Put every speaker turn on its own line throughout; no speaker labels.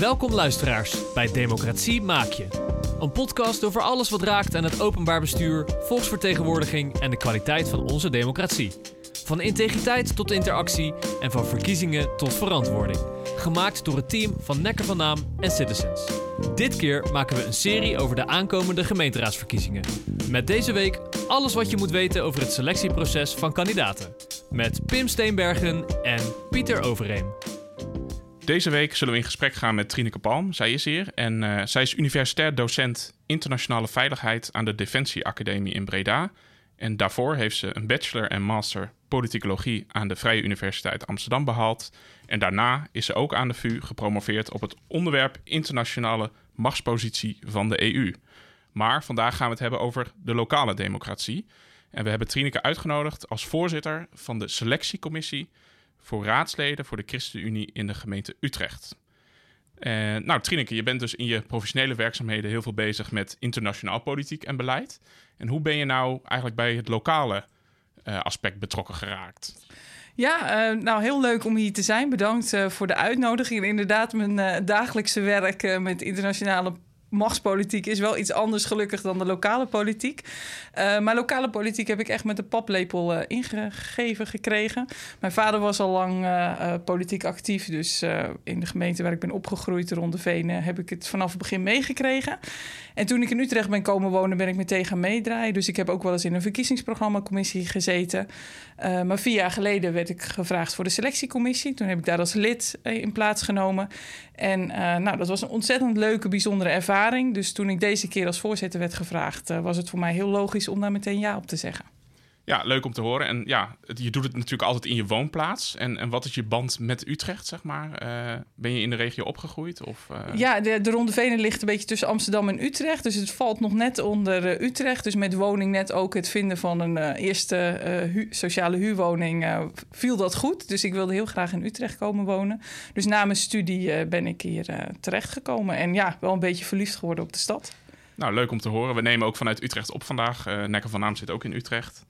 Welkom luisteraars bij Democratie Maak Je. Een podcast over alles wat raakt aan het openbaar bestuur, volksvertegenwoordiging en de kwaliteit van onze democratie. Van integriteit tot interactie en van verkiezingen tot verantwoording. Gemaakt door het team van Nekker van Naam en Citizens. Dit keer maken we een serie over de aankomende gemeenteraadsverkiezingen. Met deze week alles wat je moet weten over het selectieproces van kandidaten. Met Pim Steenbergen en Pieter Overeem.
Deze week zullen we in gesprek gaan met Trineke Palm. Zij is hier en uh, zij is universitair docent internationale veiligheid aan de Defensie Academie in Breda. En daarvoor heeft ze een bachelor en master politicologie aan de Vrije Universiteit Amsterdam behaald. En daarna is ze ook aan de VU gepromoveerd op het onderwerp internationale machtspositie van de EU. Maar vandaag gaan we het hebben over de lokale democratie. En we hebben Trineke uitgenodigd als voorzitter van de selectiecommissie voor raadsleden voor de ChristenUnie in de gemeente Utrecht. Uh, nou, Trineke, je bent dus in je professionele werkzaamheden heel veel bezig met internationaal politiek en beleid. En hoe ben je nou eigenlijk bij het lokale uh, aspect betrokken geraakt?
Ja, uh, nou heel leuk om hier te zijn. Bedankt voor de uitnodiging. Inderdaad, mijn dagelijkse werk met internationale machtspolitiek is wel iets anders gelukkig dan de lokale politiek. Uh, maar lokale politiek heb ik echt met de paplepel uh, ingegeven gekregen. Mijn vader was al lang uh, politiek actief. Dus in de gemeente waar ik ben opgegroeid, rond de Venen, heb ik het vanaf het begin meegekregen. En toen ik in Utrecht ben komen wonen, ben ik meteen gaan meedraaien. Dus ik heb ook wel eens in een verkiezingsprogrammacommissie gezeten. maar vier jaar geleden werd ik gevraagd voor de selectiecommissie. Toen heb ik daar als lid in plaats genomen. En nou, dat was een ontzettend leuke, bijzondere ervaring. Dus toen ik deze keer als voorzitter werd gevraagd, uh, was het voor mij heel logisch om daar meteen ja op te zeggen.
Ja, leuk om te horen. En ja, je doet het natuurlijk altijd in je woonplaats. En, en wat is je band met Utrecht, zeg maar? Uh, ben je in de regio opgegroeid? Of, uh...
Ja, de, de Ronde Venen ligt een beetje tussen Amsterdam en Utrecht. Dus het valt nog net onder uh, Utrecht. Dus met woning net ook het vinden van een eerste hu sociale huurwoning viel dat goed. Dus ik wilde heel graag in Utrecht komen wonen. Dus na mijn studie ben ik hier terechtgekomen. En ja, wel een beetje verliefd geworden op de stad.
Nou, leuk om te horen. We nemen ook vanuit Utrecht op vandaag. Nekker van Naam zit ook in Utrecht.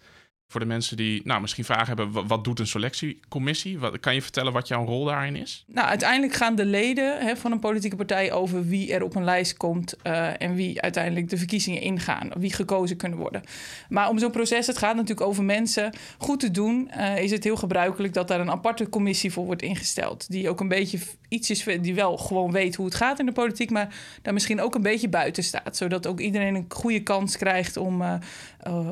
Voor de mensen die nou, misschien vragen hebben, wat, doet een selectiecommissie? Wat, kan je vertellen wat jouw rol daarin is?
Nou, uiteindelijk gaan de leden hè, van een politieke partij over wie er op een lijst komt uh, en wie uiteindelijk de verkiezingen ingaan, wie gekozen kunnen worden. Maar om zo'n proces, het gaat natuurlijk over mensen goed te doen, uh, is het heel gebruikelijk dat daar een aparte commissie voor wordt ingesteld. Die ook een beetje iets is, die wel gewoon weet hoe het gaat in de politiek, maar daar misschien ook een beetje buiten staat. Zodat ook iedereen een goede kans krijgt om, uh,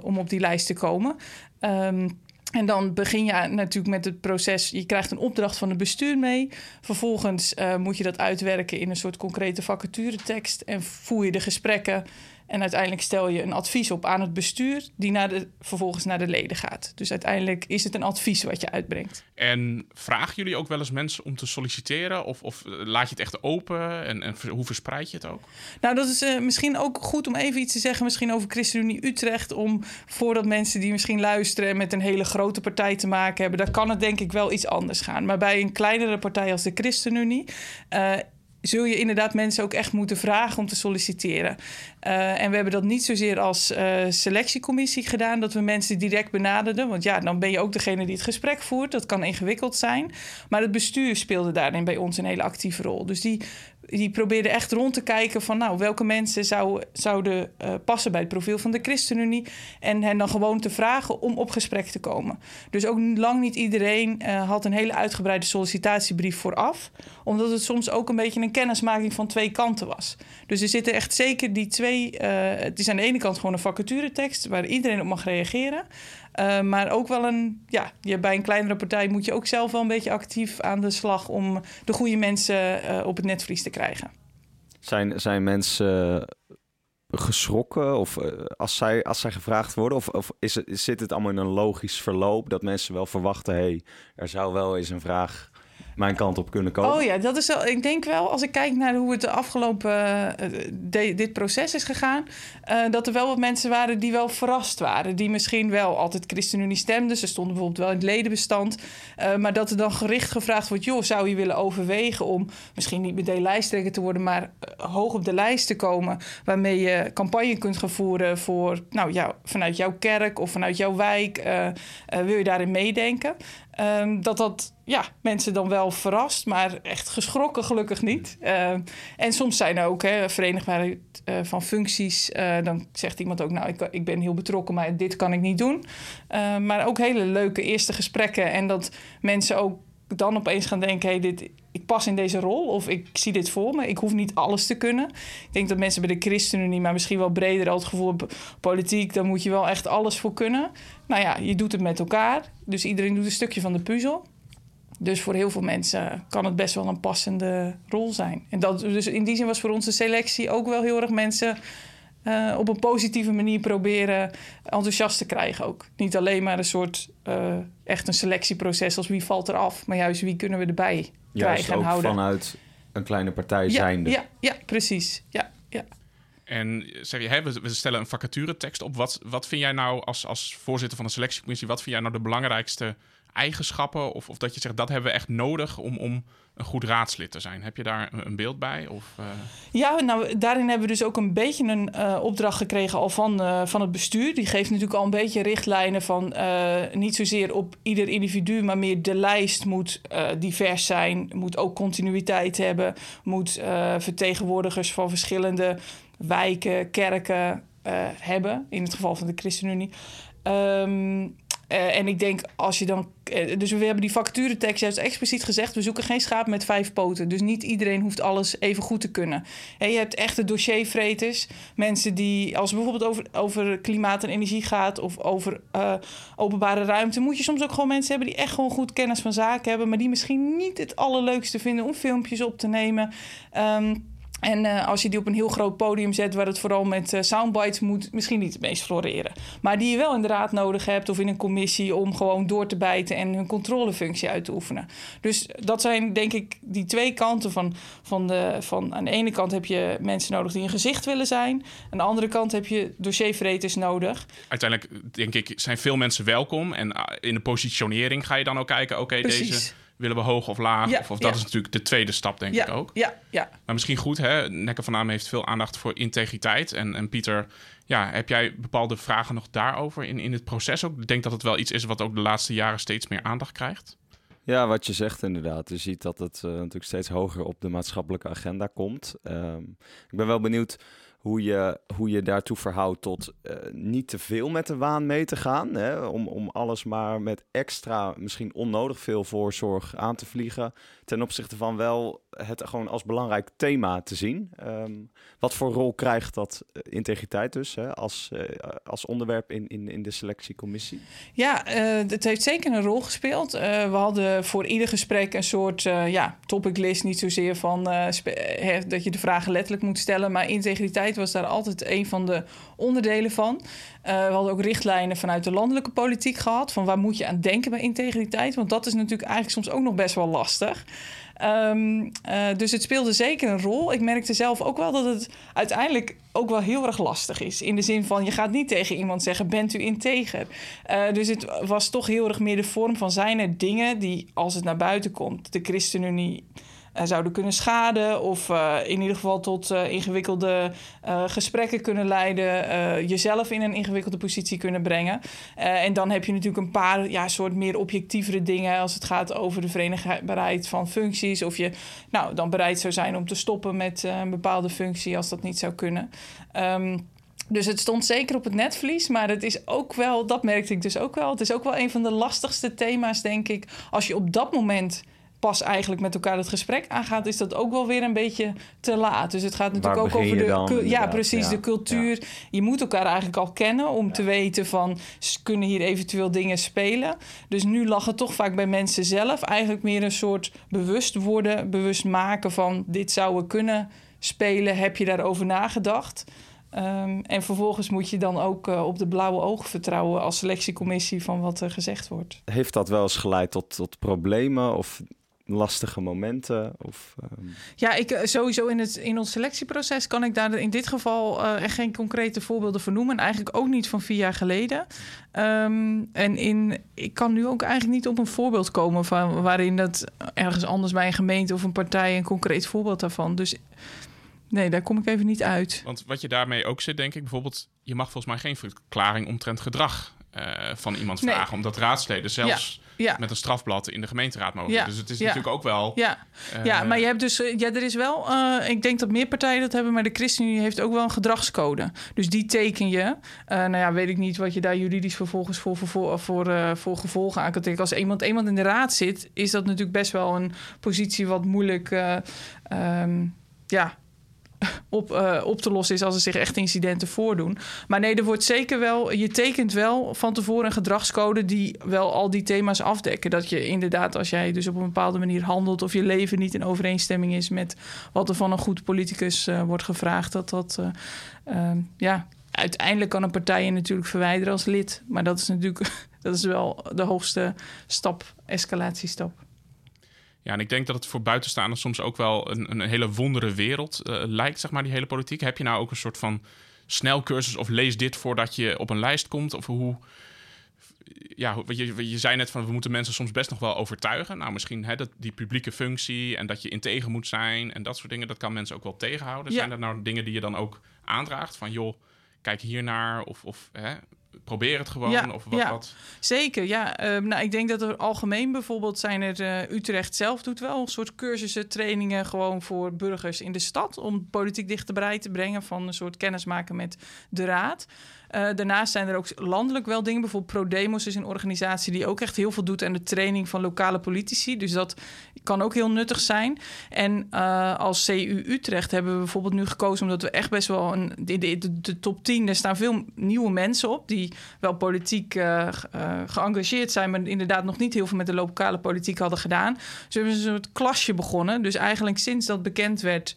om op die lijst te komen. Um, en dan begin je natuurlijk met het proces. Je krijgt een opdracht van het bestuur mee. Vervolgens uh, moet je dat uitwerken in een soort concrete vacaturetekst. En voer je de gesprekken en uiteindelijk stel je een advies op aan het bestuur, die naar de, vervolgens naar de leden gaat. Dus uiteindelijk is het een advies wat je uitbrengt.
En vragen jullie ook wel eens mensen om te solliciteren? Of, of laat je het echt open? En, en hoe verspreid je het ook?
Nou, dat is uh, misschien ook goed om even iets te zeggen, misschien over ChristenUnie Utrecht. Om voordat mensen die misschien luisteren en met een hele grote partij te maken hebben, daar kan het denk ik wel iets anders gaan. Maar bij een kleinere partij als de ChristenUnie. Uh, zul je inderdaad mensen ook echt moeten vragen om te solliciteren. Uh, en we hebben dat niet zozeer als uh, selectiecommissie gedaan, dat we mensen direct benaderden. Want ja, dan ben je ook degene die het gesprek voert. Dat kan ingewikkeld zijn. Maar het bestuur speelde daarin bij ons een hele actieve rol. Dus die die probeerde echt rond te kijken van nou, welke mensen zou, zouden uh, passen bij het profiel van de ChristenUnie. En hen dan gewoon te vragen om op gesprek te komen. Dus ook lang niet iedereen uh, had een hele uitgebreide sollicitatiebrief vooraf. Omdat het soms ook een beetje een kennismaking van twee kanten was. Dus er zitten echt zeker die twee. Het is aan de ene kant gewoon een vacaturetekst waar iedereen op mag reageren. Uh, maar ook wel een, ja, je, bij een kleinere partij moet je ook zelf wel een beetje actief aan de slag om de goede mensen uh, op het netvlies te krijgen.
Zijn, zijn mensen geschrokken of als, zij, als zij gevraagd worden? Of, of is zit het allemaal in een logisch verloop dat mensen wel verwachten: hé, hey, er zou wel eens een vraag mijn kant op kunnen komen.
Oh ja, dat is wel. Ik denk wel, als ik kijk naar hoe het de afgelopen uh, dit proces is gegaan, uh, dat er wel wat mensen waren die wel verrast waren, die misschien wel altijd ChristenUnie stemden. Ze stonden bijvoorbeeld wel in het ledenbestand, uh, maar dat er dan gericht gevraagd wordt: joh, zou je willen overwegen om misschien niet meteen lijsttrekker te worden, maar hoog op de lijst te komen, waarmee je campagne kunt gaan voeren voor, nou ja, vanuit jouw kerk of vanuit jouw wijk, wil je daarin meedenken? Um, dat dat ja, mensen dan wel verrast, maar echt geschrokken gelukkig niet. Uh, en soms zijn er ook hè, verenigbaarheid uh, van functies. Uh, dan zegt iemand ook, nou, ik, ik ben heel betrokken, maar dit kan ik niet doen. maar ook hele leuke eerste gesprekken. En dat mensen ook dan opeens gaan denken: hey, dit, ik pas in deze rol of ik zie dit voor me. Ik hoef niet alles te kunnen. Ik denk dat mensen bij de ChristenUnie, maar misschien wel breder al het gevoel politiek, dan moet je wel echt alles voor kunnen. Nou ja, je doet het met elkaar. Dus iedereen doet een stukje van de puzzel. Dus voor heel veel mensen kan het best wel een passende rol zijn. En dat, dus in die zin was voor onze selectie ook wel heel erg mensen uh, op een positieve manier proberen enthousiast te krijgen ook. Niet alleen maar een soort uh, echt een selectieproces als wie valt er af, maar juist wie kunnen we erbij juist krijgen en houden.
vanuit een kleine partij
ja,
zijnde.
Ja, ja, precies. Ja, ja.
En zeg je, hè, we, we stellen een vacaturetekst op. Wat, wat vind jij nou als, als voorzitter van de selectiecommissie, wat vind jij nou de belangrijkste eigenschappen? Of, of dat je zegt, dat hebben we echt nodig om, om een goed raadslid te zijn. Heb je daar een beeld bij? Of, uh...
Ja, nou, daarin hebben we dus ook een beetje een uh, opdracht gekregen al van, uh, van het bestuur. Die geeft natuurlijk al een beetje richtlijnen van niet zozeer op ieder individu, maar meer de lijst moet divers zijn, moet ook continuïteit hebben, moet vertegenwoordigers van verschillende wijken, kerken hebben, in het geval van de ChristenUnie. Um, uh, en ik denk als je dan. Uh, dus we hebben die vacaturetekst juist expliciet gezegd: we zoeken geen schaap met vijf poten. Dus niet iedereen hoeft alles even goed te kunnen. En je hebt echte dossiervreters. Mensen die, als het bijvoorbeeld over, over klimaat en energie gaat of over uh, openbare ruimte, moet je soms ook gewoon mensen hebben die echt gewoon goed kennis van zaken hebben, maar die misschien niet het allerleukste vinden om filmpjes op te nemen. Um, en uh, als je die op een heel groot podium zet, waar het vooral met uh, soundbites moet, misschien niet het meest floreren. Maar die je wel in de raad nodig hebt of in een commissie om gewoon door te bijten en hun controlefunctie uit te oefenen. Dus dat zijn denk ik die twee kanten van, van, de, van aan de ene kant heb je mensen nodig die een gezicht willen zijn. Aan de andere kant heb je dossiervreters nodig.
Uiteindelijk denk ik zijn veel mensen welkom. En uh, in de positionering ga je dan ook kijken, oké, okay, deze willen we hoog of laag? Ja, of, of dat is natuurlijk de tweede stap, denk
ja,
ik ook.
Ja, ja.
Maar misschien goed, hè? Nekker van Naam heeft veel aandacht voor integriteit. En, en Pieter, ja, heb jij bepaalde vragen nog daarover in, in het proces ook? Ik denk dat het wel iets is wat ook de laatste jaren steeds meer aandacht krijgt.
Ja, wat je zegt inderdaad. Je ziet dat het uh, natuurlijk steeds hoger op de maatschappelijke agenda komt. Um, ik ben wel benieuwd hoe je, hoe je daartoe verhoudt tot uh, niet te veel met de waan mee te gaan. Hè? Om, om alles maar met extra, misschien onnodig veel voorzorg aan te vliegen. Ten opzichte van wel het gewoon als belangrijk thema te zien. Um, wat voor rol krijgt dat uh, integriteit dus hè? Als, uh, als onderwerp in, in, in de selectiecommissie?
Ja, het heeft zeker een rol gespeeld. we hadden voor ieder gesprek een soort ja, topic list. Niet zozeer van dat je de vragen letterlijk moet stellen, maar integriteit was daar altijd een van de onderdelen van. Uh, we hadden ook richtlijnen vanuit de landelijke politiek gehad. Van waar moet je aan denken bij integriteit? Want dat is natuurlijk eigenlijk soms ook nog best wel lastig. Um, uh, dus het speelde zeker een rol. Ik merkte zelf ook wel dat het uiteindelijk ook wel heel erg lastig is. In de zin van, je gaat niet tegen iemand zeggen, bent u integer? Uh, dus het was toch heel erg meer de vorm van zijn er dingen die, als het naar buiten komt, de ChristenUnie zouden kunnen schaden. Of uh, in ieder geval tot uh, ingewikkelde gesprekken kunnen leiden. jezelf in een ingewikkelde positie kunnen brengen. en dan heb je natuurlijk een paar ja, soort meer objectievere dingen als het gaat over de verenigbaarheid van functies. Of je nou, dan bereid zou zijn om te stoppen met een bepaalde functie als dat niet zou kunnen. Um, dus het stond zeker op het netvlies, maar het is ook wel, dat merkte ik dus ook wel. Het is ook wel een van de lastigste thema's, denk ik, als je op dat moment pas eigenlijk met elkaar het gesprek aangaat, is dat ook wel weer een beetje te laat. Dus het gaat natuurlijk ook over de.
Dan,
ja, precies, de cultuur. Ja. Je moet elkaar eigenlijk al kennen om ja. te weten van kunnen hier eventueel dingen spelen. Dus nu lag het toch vaak bij mensen zelf eigenlijk meer een soort bewust worden, bewust maken van dit zou we kunnen spelen. Heb je daarover nagedacht? Um, en vervolgens moet je dan ook uh, op de blauwe ogen vertrouwen als selectiecommissie van wat er gezegd wordt.
Heeft dat wel eens geleid tot, tot problemen of lastige momenten? Of, um...
Ja, ik, sowieso in, het, in ons selectieproces kan ik daar in dit geval uh, echt geen concrete voorbeelden voor noemen. En eigenlijk ook niet van vier jaar geleden. Um, en in, ik kan nu ook eigenlijk niet op een voorbeeld komen van waarin dat ergens anders bij een gemeente of een partij een concreet voorbeeld daarvan. Dus nee, daar kom ik even niet uit.
Want wat je daarmee ook zit, denk ik, bijvoorbeeld, je mag volgens mij geen verklaring omtrent gedrag eh, van iemand
Nee.
vragen. Omdat raadsleden zelfs
Ja,
met een strafblad in de gemeenteraad mogen.
Ja.
Dus het is
Ja.
natuurlijk ook wel...
ja.
eh,
ja, maar je hebt dus, eh, ja, er is wel, eh, ik denk dat meer partijen dat hebben, maar de ChristenUnie heeft ook wel een gedragscode. Dus die teken je. Nou ja, weet ik niet wat je daar juridisch vervolgens voor, voor, voor, voor, voor gevolgen aan kan trekken. Als iemand, iemand in de raad zit, is dat natuurlijk best wel een positie wat moeilijk, eh, ehm, ja, op, eh, op te lossen is als er zich echt incidenten voordoen. Maar nee, er wordt zeker wel, je tekent wel van tevoren een gedragscode die wel al die thema's afdekken. Dat je inderdaad, als jij dus op een bepaalde manier handelt of je leven niet in overeenstemming is met wat er van een goed politicus eh, wordt gevraagd, dat dat, eh, ehm, ja, uiteindelijk kan een partij je natuurlijk verwijderen als lid. Maar dat is natuurlijk, dat is wel de hoogste stap, escalatiestap.
Ja, en ik denk dat het voor buitenstaanders soms ook wel een, een hele wondere wereld eh, lijkt, zeg maar, die hele politiek. Heb je nou ook een soort van snelcursus of lees dit voordat je op een lijst komt? Of hoe... Ja, je, je zei net van we moeten mensen soms best nog wel overtuigen. Nou, misschien hè, dat, die publieke functie en dat je integer moet zijn en dat soort dingen, dat kan mensen ook wel tegenhouden.
Ja.
Zijn dat nou dingen die je dan ook aandraagt? Van joh, kijk hiernaar of, of hè, probeer het gewoon
Ja,
of wat,
ja.
wat.
Zeker, ja. Ehm, nou, ik denk dat er algemeen bijvoorbeeld zijn er... eh, Utrecht zelf doet wel een soort cursussen, trainingen... gewoon voor burgers in de stad... om politiek dichterbij te brengen... van een soort kennismaken met de raad. Eh, daarnaast zijn er ook landelijk wel dingen. Bijvoorbeeld ProDemos is een organisatie die ook echt heel veel doet... aan de training van lokale politici. Dus dat kan ook heel nuttig zijn. En eh, als CU Utrecht hebben we bijvoorbeeld nu gekozen... omdat we echt best wel... Een, de, de, top 10, daar staan veel nieuwe mensen op... die wel politiek eh, geëngageerd zijn... maar inderdaad nog niet heel veel met de lokale politiek hadden gedaan. Dus we hebben een soort klasje begonnen. Dus eigenlijk sinds dat bekend werd...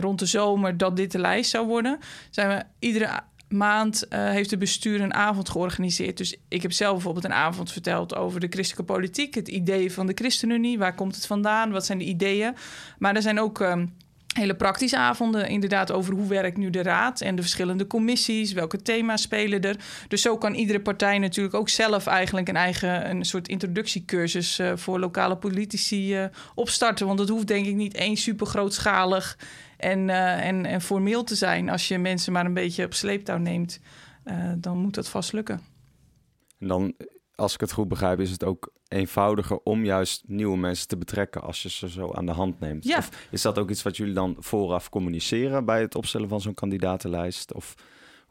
rond de zomer dat dit de lijst zou worden... zijn we iedere maand eh, heeft het bestuur een avond georganiseerd. Dus ik heb zelf bijvoorbeeld een avond verteld over de christelijke politiek... het idee van de ChristenUnie, waar komt het vandaan, wat zijn de ideeën. Maar er zijn ook... ehm, hele praktische avonden inderdaad over hoe werkt nu de raad en de verschillende commissies, welke thema's spelen er. Dus zo kan iedere partij natuurlijk ook zelf eigenlijk een eigen een soort introductiecursus eh, voor lokale politici eh, opstarten. Want het hoeft denk ik niet één super grootschalig en, eh, en, en formeel te zijn. Als je mensen maar een beetje op sleeptouw neemt, eh, dan moet dat vast lukken.
En dan, als ik het goed begrijp, is het ook eenvoudiger om juist nieuwe mensen te betrekken als je ze zo aan de hand neemt.
Ja.
Of is dat ook iets wat jullie dan vooraf communiceren bij het opstellen van zo'n kandidatenlijst? Of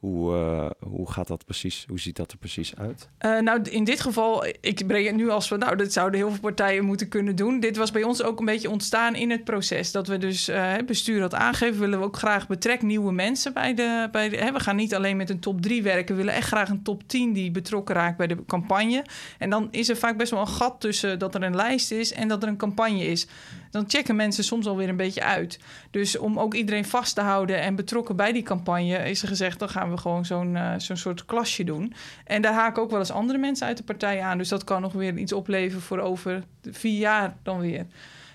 hoe, eh, hoe gaat dat precies? Hoe ziet dat er precies uit?
Eh, nou, in dit geval, ik breng het nu als van, nou, dat zouden heel veel partijen moeten kunnen doen. Dit was bij ons ook een beetje ontstaan in het proces. Dat we dus, eh, het bestuur had aangegeven, willen we ook graag betrek nieuwe mensen bij de. Bij hè, we gaan niet alleen met een top 3 werken, we willen echt graag een top 10 die betrokken raakt bij de campagne. En dan is er vaak best wel een gat tussen dat er een lijst is en dat er een campagne is. Dan checken mensen soms alweer een beetje uit. Dus om ook iedereen vast te houden en betrokken bij die campagne, is er gezegd: dan gaan we gewoon zo'n eh, zo'n soort klasje doen. En daar haken ook wel eens andere mensen uit de partij aan. Dus dat kan nog weer iets opleveren voor over vier jaar dan weer.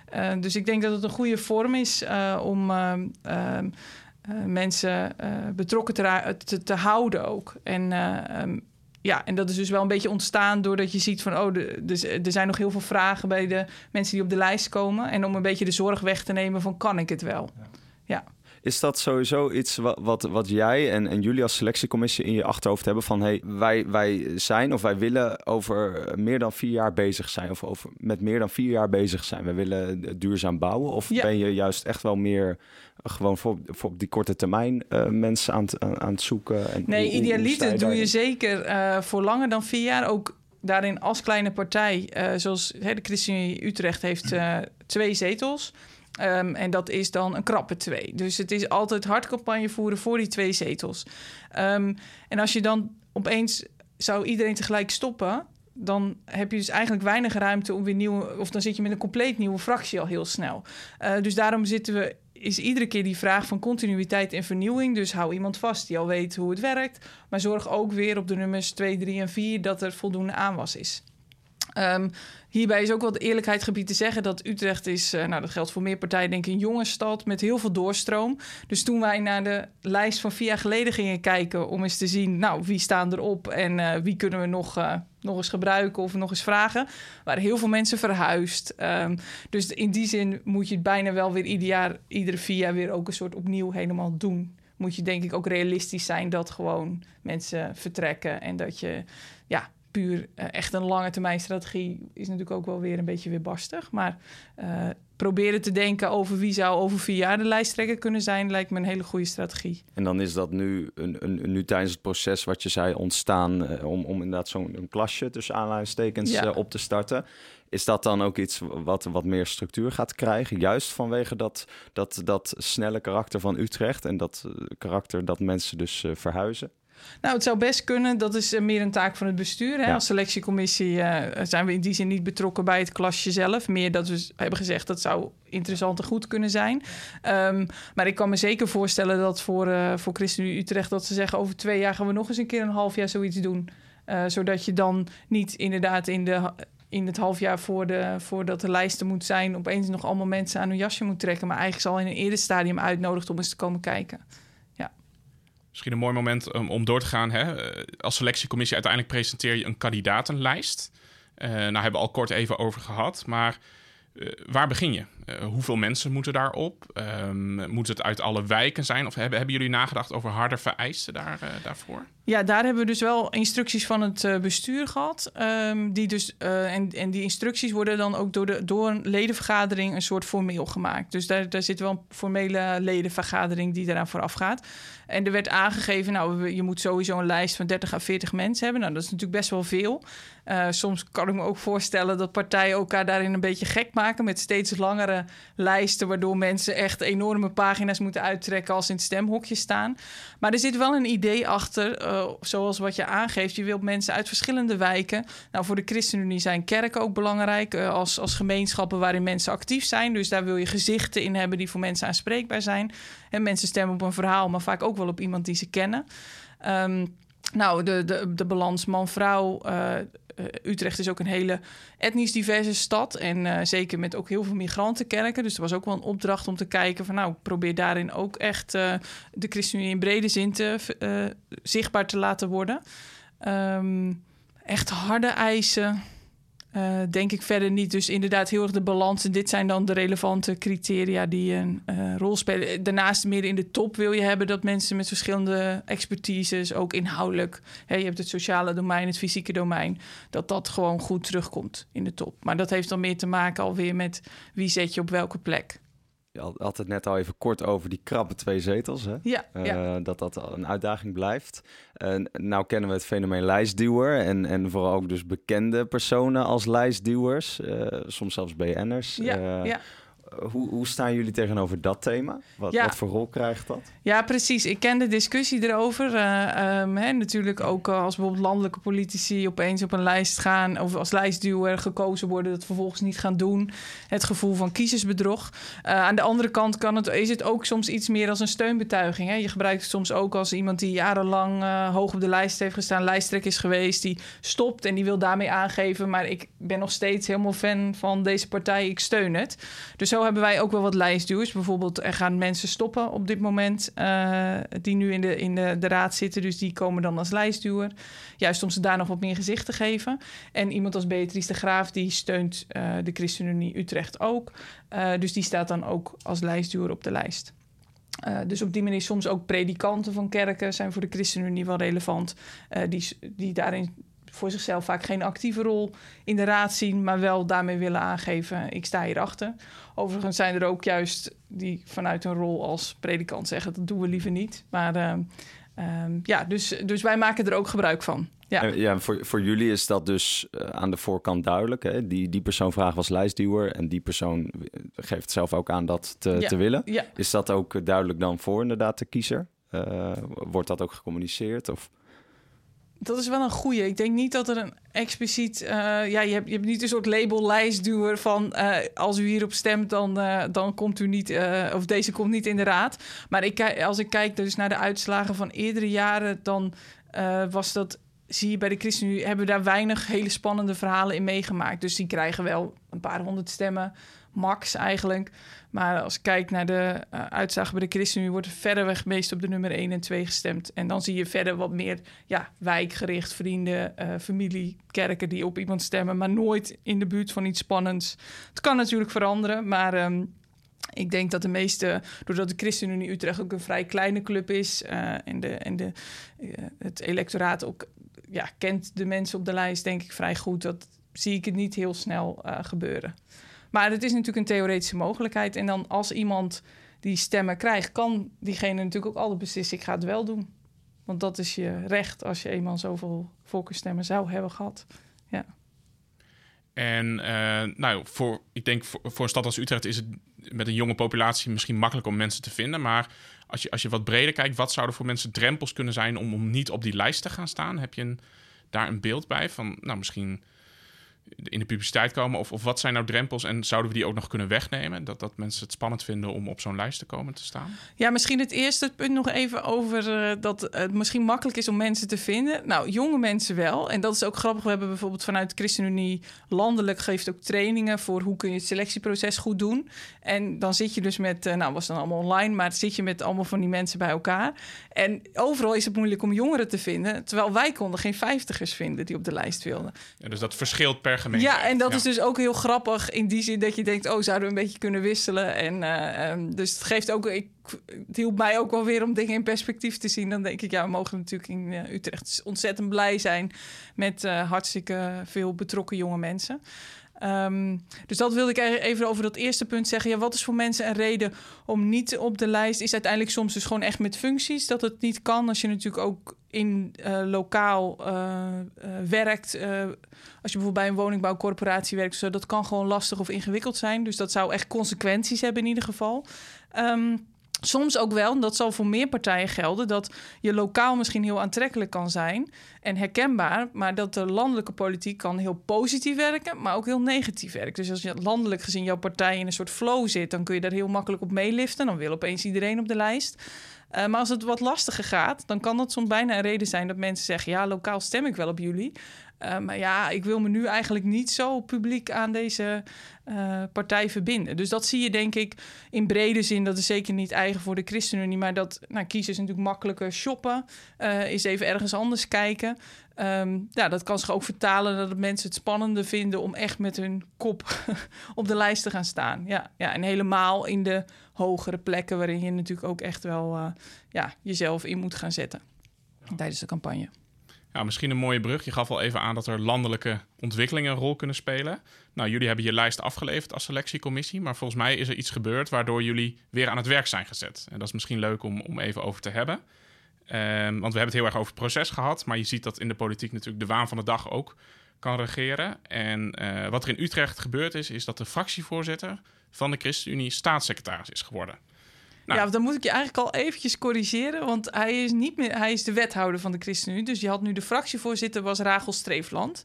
Eh, dus ik denk dat het een goede vorm is eh, om ehm, ehm, eh, mensen betrokken te, te, houden ook. En, eh, ehm, ja, en dat is dus wel een beetje ontstaan doordat je ziet van... oh, de, dus, er zijn nog heel veel vragen bij de mensen die op de lijst komen. En om een beetje de zorg weg te nemen van kan ik het wel?
Is dat sowieso iets wat, wat, wat jij en, en jullie als selectiecommissie in je achterhoofd hebben van hey, wij, wij zijn of wij willen over meer dan vier jaar bezig zijn of over, met meer dan vier jaar bezig zijn. We willen duurzaam bouwen of
Ja.
ben je juist echt wel meer eh, gewoon voor, voor op die korte termijn eh, mensen aan, het- aan, aan het zoeken? En
Nee, idealiter doe
daarin?
je zeker eh, voor langer dan vier jaar. Ook daarin als kleine partij, zoals hè, de ChristenUnie Utrecht heeft twee zetels. Ehm, en dat is dan een krappe twee. Dus het is altijd hard campagne voeren voor die twee zetels. Ehm, en als je dan opeens zou iedereen tegelijk stoppen, dan heb je dus eigenlijk weinig ruimte om weer nieuwe, of dan zit je met een compleet nieuwe fractie al heel snel. Eh, dus daarom zitten we, is iedere keer die vraag van continuïteit en vernieuwing. Dus hou iemand vast die al weet hoe het werkt, maar zorg ook weer op de nummers 2, 3 en 4 dat er voldoende aanwas is. Ehm, hierbij is ook wel de eerlijkheid gebied te zeggen dat Utrecht is, eh, nou dat geldt voor meer partijen, denk ik, een jonge stad met heel veel doorstroom. Dus toen wij naar de lijst van vier jaar geleden gingen kijken om eens te zien, nou wie staan erop en eh, wie kunnen we nog, eh, nog eens gebruiken of nog eens vragen, waren heel veel mensen verhuisd. Ehm, dus in die zin moet je het bijna wel weer ieder jaar, iedere vier jaar weer ook een soort opnieuw helemaal doen. moet je denk ik ook realistisch zijn dat gewoon mensen vertrekken en dat je ja, puur eh, echt een lange termijn strategie is natuurlijk ook wel weer een beetje weerbarstig. Maar uh, proberen te denken over wie zou over vier jaar de lijsttrekker kunnen zijn, lijkt me een hele goede strategie.
En dan is dat nu, een, een, nu tijdens het proces wat je zei ontstaan uh, om, om inderdaad zo'n klasje tussen aanleidingstekens ja. op te starten. Is dat dan ook iets wat wat meer structuur gaat krijgen? Juist vanwege dat, dat, dat snelle karakter van Utrecht en dat karakter dat mensen dus verhuizen?
Nou, het zou best kunnen. Dat is meer een taak van het bestuur. Hè? Als selectiecommissie uh, zijn we in die zin niet betrokken bij het klasje zelf. Meer dat we hebben gezegd dat zou interessant en goed kunnen zijn. Um, maar ik kan me zeker voorstellen dat voor, uh, voor ChristenUnie Utrecht... dat ze zeggen over twee jaar gaan we nog eens een keer een half jaar zoiets doen. Uh, zodat je dan niet inderdaad in de in het half jaar voor de, voordat de lijsten moet zijn, opeens nog allemaal mensen aan hun jasje moet trekken. Maar eigenlijk zal in een eerder stadium uitnodigt om eens te komen kijken.
Misschien een mooi moment om door te gaan. Hè? Als selectiecommissie uiteindelijk presenteer je een kandidatenlijst. Uh, nou hebben we al kort even over gehad. Maar uh, waar begin je? hoeveel mensen moeten daarop? Um, moet het uit alle wijken zijn? Of hebben, hebben jullie nagedacht over harde vereisten daar, daarvoor?
Ja, daar hebben we dus wel instructies van het uh, bestuur gehad. Um, die dus, uh, en, en die instructies worden dan ook door, de, door een ledenvergadering een soort formeel gemaakt. Dus daar, daar zit wel een formele ledenvergadering die daaraan vooraf gaat. En er werd aangegeven, nou, je moet sowieso een lijst van 30 à 40 mensen hebben. Nou, dat is natuurlijk best wel veel. Uh, soms kan ik me ook voorstellen dat partijen elkaar daarin een beetje gek maken met steeds langere lijsten, waardoor mensen echt enorme pagina's moeten uittrekken als in het stemhokje staan. Maar er zit wel een idee achter zoals wat je aangeeft, je wilt mensen uit verschillende wijken. Nou, voor de ChristenUnie zijn kerken ook belangrijk uh, als, als gemeenschappen waarin mensen actief zijn. Dus daar wil je gezichten in hebben die voor mensen aanspreekbaar zijn. En mensen stemmen op een verhaal, maar vaak ook wel op iemand die ze kennen. Um, nou, de, de, de balans man-vrouw. Uh, Utrecht is ook een hele etnisch diverse stad. En uh, zeker met ook heel veel migrantenkerken. Dus er was ook wel een opdracht om te kijken van... nou, probeer daarin ook echt de ChristenUnie in brede zin te, zichtbaar te laten worden. Um, echt harde eisen uh, denk ik verder niet. Dus inderdaad heel erg de balans. En dit zijn dan de relevante criteria die een uh, rol spelen. Daarnaast meer in de top wil je hebben dat mensen met verschillende expertises, ook inhoudelijk. Hè, je hebt het sociale domein, het fysieke domein. Dat dat gewoon goed terugkomt in de top. Maar dat heeft dan meer te maken alweer met wie zet je op welke plek.
Je had het net al even kort over die krappe twee zetels. Hè?
Ja,
uh,
ja.
Dat dat een uitdaging blijft. Uh, nou kennen we het fenomeen lijstduwer. En, en vooral ook dus bekende personen als lijstduwers. Uh, soms zelfs BN'ers.
Ja, ja.
Hoe, hoe, staan jullie tegenover dat thema? Wat,
ja.
wat, voor rol krijgt dat?
Ja, precies. Ik ken de discussie erover. Uh, um, hè, natuurlijk ook als bijvoorbeeld landelijke politici opeens op een lijst gaan... of als lijstduwer gekozen worden, dat vervolgens niet gaan doen. Het gevoel van kiezersbedrog. Uh, aan de andere kant kan het, is het ook soms iets meer als een steunbetuiging. Hè? Je gebruikt het soms ook als iemand die jarenlang hoog op de lijst heeft gestaan... lijsttrekker is geweest, die stopt en die wil daarmee aangeven... maar ik ben nog steeds helemaal fan van deze partij, ik steun het. Dus zo hebben wij ook wel wat lijstduwers. Bijvoorbeeld, er gaan mensen stoppen op dit moment uh, die nu in, de, in de, raad zitten. Dus die komen dan als lijstduwer. Juist om ze daar nog wat meer gezicht te geven. En iemand als Beatrice de Graaf, die steunt uh, de ChristenUnie Utrecht ook. Uh, dus die staat dan ook als lijstduwer op de lijst. Dus op die manier soms ook predikanten van kerken zijn voor de ChristenUnie wel relevant. Die, die daarin voor zichzelf vaak geen actieve rol in de raad zien, maar wel daarmee willen aangeven: ik sta hierachter. Overigens zijn er ook juist die vanuit een rol als predikant zeggen: dat doen we liever niet. Maar uh, uh, ja, dus, dus wij maken er ook gebruik van. Ja,
ja voor, voor jullie is dat dus uh, aan de voorkant duidelijk. Hè? Die, die persoon vraagt was lijstduwer en die persoon geeft zelf ook aan dat te,
ja.
te willen.
Ja.
Is dat ook duidelijk dan voor inderdaad de kiezer? Uh, wordt dat ook gecommuniceerd? Of?
Dat is wel een goeie. Ik denk niet dat er een expliciet... Uh, ja, je hebt, je hebt niet een soort label lijstduwer van... Uh, als u hierop stemt, dan, uh, dan komt u niet... of deze komt niet in de raad. Maar ik, als ik kijk dus naar de uitslagen van eerdere jaren... dan was dat... Zie je bij de ChristenUnie hebben we daar weinig hele spannende verhalen in meegemaakt. Dus die krijgen wel een paar honderd stemmen, max eigenlijk. Maar als ik kijk naar de uh, uitslagen bij de ChristenUnie... wordt er verreweg meest op de nummer 1 en 2 gestemd. En dan zie je verder wat meer ja, wijkgericht, vrienden, uh, familie, kerken... die op iemand stemmen, maar nooit in de buurt van iets spannends. Het kan natuurlijk veranderen, maar... Um, Ik denk dat de meeste, doordat de ChristenUnie Utrecht ook een vrij kleine club is en, de, en de, het electoraat ook ja, kent de mensen op de lijst, denk ik vrij goed. Dat zie ik het niet heel snel gebeuren. Maar het is natuurlijk een theoretische mogelijkheid. En dan als iemand die stemmen krijgt, kan diegene natuurlijk ook altijd beslissen: ik ga het wel doen. Want dat is je recht als je eenmaal zoveel volkersstemmen zou hebben gehad. Ja.
En uh, nou, voor, ik denk voor, voor een stad als Utrecht is het met een jonge populatie misschien makkelijk om mensen te vinden. Maar als je, als je wat breder kijkt, wat zouden voor mensen drempels kunnen zijn om, om niet op die lijst te gaan staan? Heb je een, daar een beeld bij van, nou, misschien in de publiciteit komen? Of, of wat zijn nou drempels en zouden we die ook nog kunnen wegnemen? Dat, dat mensen het spannend vinden om op zo'n lijst te komen te staan?
Ja, misschien het eerste punt nog even over uh, dat het misschien makkelijk is om mensen te vinden. Nou, jonge mensen wel. En dat is ook grappig. We hebben bijvoorbeeld vanuit ChristenUnie landelijk geeft ook trainingen voor hoe kun je het selectieproces goed doen. En dan zit je dus met, uh, nou was dan allemaal online, maar zit je met allemaal van die mensen bij elkaar. En overal is het moeilijk om jongeren te vinden, terwijl wij konden geen vijftigers vinden die op de lijst wilden.
Ja, dus dat verschilt per.
Ja, en dat is dus ook heel grappig in die zin dat je denkt, oh, zouden we een beetje kunnen wisselen? En uh, um, dus het geeft ook, ik, het hielp mij ook wel weer om dingen in perspectief te zien. Dan denk ik, ja, we mogen natuurlijk in uh, Utrecht ontzettend blij zijn met uh, hartstikke veel betrokken jonge mensen. Um, dus dat wilde ik e-, even over dat eerste punt zeggen. Ja, wat is voor mensen een reden om niet op de lijst? Is uiteindelijk soms dus gewoon echt met functies dat het niet kan. Als je natuurlijk ook in uh, lokaal uh, uh, werkt. als je bijvoorbeeld bij een woningbouwcorporatie werkt, dat kan gewoon lastig of ingewikkeld zijn. Dus dat zou echt consequenties hebben in ieder geval. Um, Soms ook wel, en dat zal voor meer partijen gelden, dat je lokaal misschien heel aantrekkelijk kan zijn en herkenbaar, maar dat de landelijke politiek kan heel positief werken, maar ook heel negatief werken. Dus als je landelijk gezien jouw partij in een soort flow zit, dan kun je daar heel makkelijk op meeliften. Dan wil opeens iedereen op de lijst. Uh, maar als het wat lastiger gaat, dan kan dat soms bijna een reden zijn dat mensen zeggen: ja, lokaal stem ik wel op jullie. Uh, maar ja, ik wil me nu eigenlijk niet zo publiek aan deze uh, partij verbinden. Dus dat zie je denk ik in brede zin. Dat is zeker niet eigen voor de ChristenUnie. Maar dat nou, kiezen is natuurlijk makkelijker shoppen. Is even ergens anders kijken. Um, ja, dat kan zich ook vertalen dat mensen het spannender vinden... om echt met hun kop op de lijst te gaan staan. Ja, ja, en helemaal in de hogere plekken... waarin je natuurlijk ook echt wel ja, jezelf in moet gaan zetten tijdens de campagne.
Ja, misschien een mooie brug. Je gaf al even aan dat er landelijke ontwikkelingen een rol kunnen spelen. Nou, jullie hebben je lijst afgeleverd als selectiecommissie, maar volgens mij is er iets gebeurd waardoor jullie weer aan het werk zijn gezet. En dat is misschien leuk om, om even over te hebben. Um, want we hebben het heel erg over het proces gehad, maar je ziet dat in de politiek natuurlijk de waan van de dag ook kan regeren. En uh, wat er in Utrecht gebeurd is, is dat de fractievoorzitter van de ChristenUnie staatssecretaris is geworden.
Nou. Ja, dan moet ik je eigenlijk al eventjes corrigeren. Want hij is niet meer, hij is de wethouder van de ChristenUnie. Dus je had nu de fractievoorzitter, was Rachel Streefland.